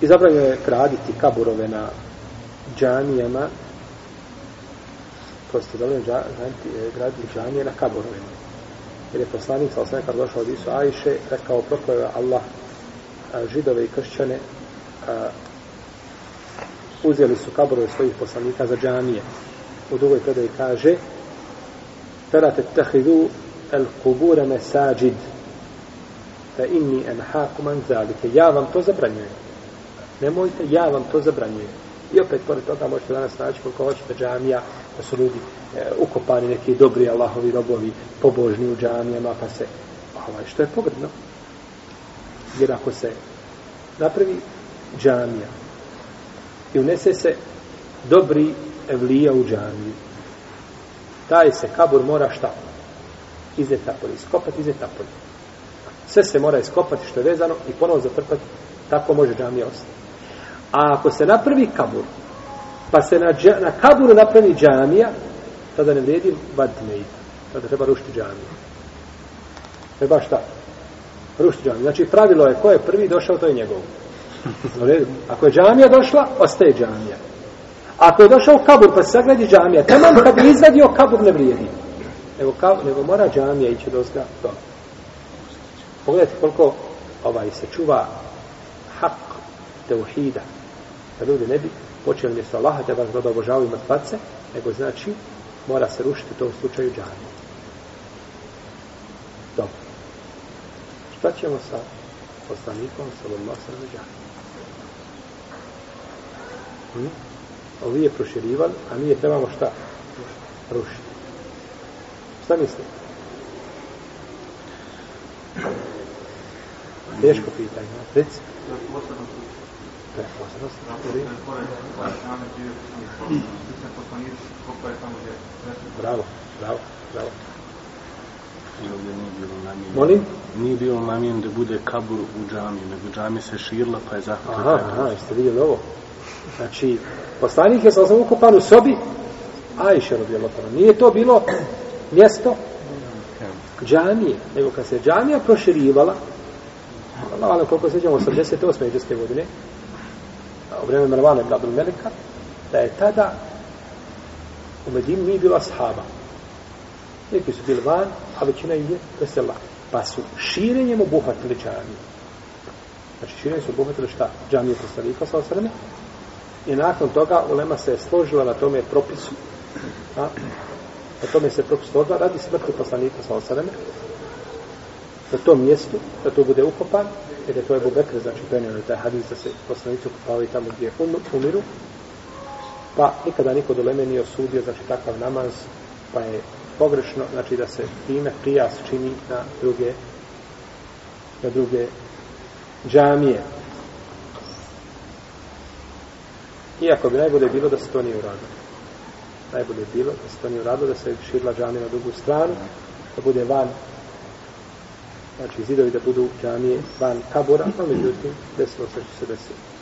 I zabranio je graditi kaburove na džanijama. To ste zabranio dža, e, graditi džanije na kaburove. Jer je poslanik, sa osnovim, kad došao od Isu Ajše, rekao proklava Allah židove i kršćane uzeli su kaburove svojih poslanika za džanije. U drugoj predaji kaže Ferate tehidu el kubure mesađid fe inni en hakuman zalike. Ja vam to zabranjujem nemojte, ja vam to zabranjujem i opet pored toga možete danas naći koliko hoćete džamija da su ljudi e, ukopani neki dobri Allahovi robovi pobožni u džamijama pa se ovaj, što je pogrdno. jer ako se napravi džamija i unese se dobri evlija u džamiju taj se kabur mora šta? Izet napolje, iskopati, izet napolje. Sve se mora iskopati što je vezano i ponovo zatrpati, tako može džamija ostati. A ako se napravi kabur, pa se na, dža, na kaburu napravi džamija, tada ne vredi vaditi mejit. Tada treba rušiti džamiju. Treba šta? Rušiti džamiju. Znači pravilo je ko je prvi došao, to je njegov. Ako je džamija došla, ostaje džamija. Ako je došao kabur pa se sagradi džamija, tamo kad bi izvadio kabur ne vrijedi. Nego, kabur, nego mora džamija ići do zga. To. Pogledajte koliko ovaj se čuva hak teuhida. Da ljudi ne bi počeli mjesto Allaha te vas da obožavaju mrtvace, nego znači mora se rušiti u tom slučaju džamija. Dobro. Šta ćemo sa poslanikom sallallahu sallam džamija? Hmm? ovi je proširivan, a mi je trebamo šta? Rušiti. Šta mislite? Teško pitanje, Bravo, bravo, bravo. Molim? Nije bilo namijen da bude kabur u džami, nego džami se širila pa je zahvatila. Aha, aha, jeste vidjeli ovo? Znači, poslanik je sa osam ukopan u sobi, Ajše rodio lopano. Nije to bilo mjesto džamije, nego kad se džamija proširivala, Allah, ali koliko sećamo, 88. iđeske godine, u vreme Mervana ibn Abdul Melika, da je tada u Medini nije bilo ashaba. Neki su bili van, a većina ih je vesela. Pa su širenjem obuhvatili džamiju. Znači, širenjem su obuhvatili šta? Džamije poslanika sa osrame, I nakon toga ulema se je složila na tome propisu. A? Na tome se propis složila radi smrti poslanika sa osadame. Na tom mjestu, da to bude ukopan, jer je to je Bubekre, znači prenio taj hadis da se poslanici ukopavaju tamo gdje umiru. Pa nikada niko do leme nije osudio, znači takav namaz, pa je pogrešno, znači da se time prijas čini na druge na druge džamije. Iako bi najbolje bilo da se to nije uradilo. Najbolje je bilo da se to nije uradilo, da se širila džamija na drugu stranu, da bude van, znači zidovi da budu džamije van kabura, ali međutim, desilo se što se desilo.